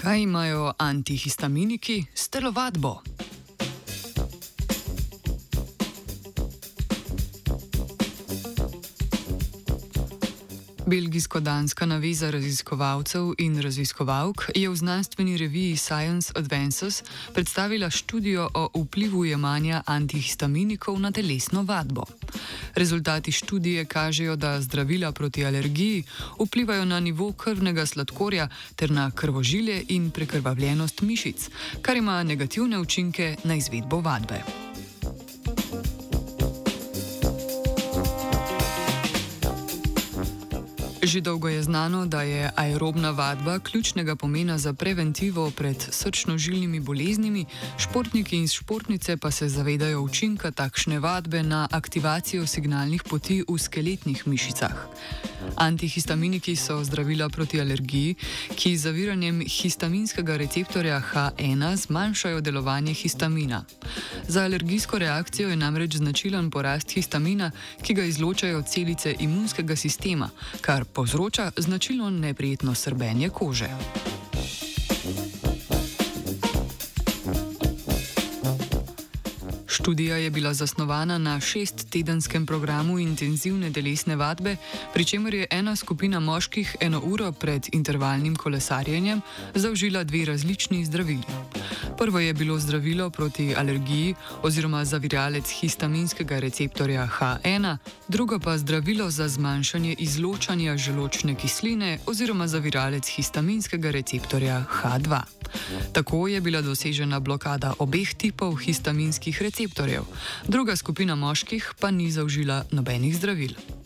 Kaj imajo antihistaminiki s telovadbo? Belgijsko-danska naveza raziskovalcev in raziskovalk je v znanstveni reviji Science Advances predstavila študijo o vplivu jemanja antihistaminikov na telesno vadbo. Rezultati študije kažejo, da zdravila proti alergiji vplivajo na nivo krvnega sladkorja ter na krvožilje in prekrvavljenost mišic, kar ima negativne učinke na izvedbo vadbe. Že dolgo je znano, da je aerobna vadba ključnega pomena za preventivo pred srčno-žilnimi boleznimi, športniki in športnice pa se zavedajo učinka takšne vadbe na aktivacijo signalnih poti v skeletnih mišicah. Antihistaminiki so zdravila proti alergiji, ki z zaviranjem histaminskega receptorja H1 zmanjšajo delovanje histamina. Za alergijsko reakcijo je namreč značilen porast histamina, ki ga izločajo celice imunskega sistema, kar povzroča značilno neprijetno srbenje kože. Študija je bila zasnovana na šest-tedenskem programu intenzivne telesne vadbe, pri čemer je ena skupina moških eno uro pred intervalnim kolesarjenjem zaužila dve različni zdravili. Prvo je bilo zdravilo proti alergiji oziroma zaviralec histaminskega receptorja H1, drugo pa zdravilo za zmanjšanje izločanja želočne kisline oziroma zaviralec histaminskega receptorja H2. Tako je bila dosežena blokada obeh tipov histaminskih receptorjev, druga skupina moških pa ni zaužila nobenih zdravil.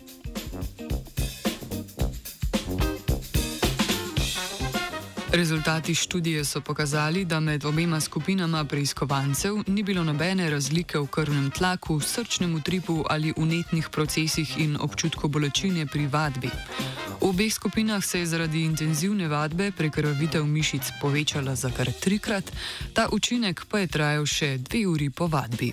Rezultati študije so pokazali, da med obema skupinama preiskovancev ni bilo nobene razlike v krvnem tlaku, srčnem utripu ali unetnih procesih in občutku bolečine pri vadbi. V obeh skupinah se je zaradi intenzivne vadbe prekrvavitev mišic povečala za kar trikrat, ta učinek pa je trajal še dve uri po vadbi.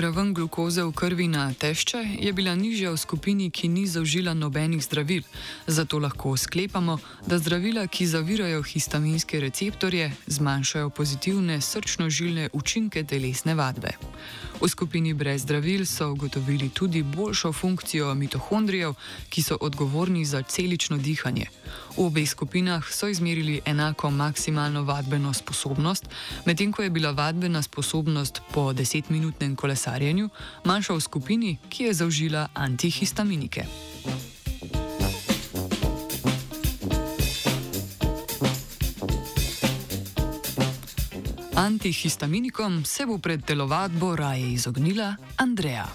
Raven glukoze v krvi na tešče je bila nižja v skupini, ki ni zaužila nobenih zdravil, zato lahko sklepamo, da zdravila, ki zavirajo histaminske receptorje, zmanjšajo pozitivne srčno-žilne učinke telesne vadbe. V skupini brez zdravil so ugotovili tudi boljšo funkcijo mitohondrijev, ki so odgovorni za celično dihanje. V obeh skupinah so izmerili enako maksimalno vadbeno sposobnost, medtem ko je bila vadbena sposobnost po 10-minutnem kolesarjenju manjša v skupini, ki je zaužila antihistaminike. Antihistaminikom se bo pred telovadbo raje izognila Andreja.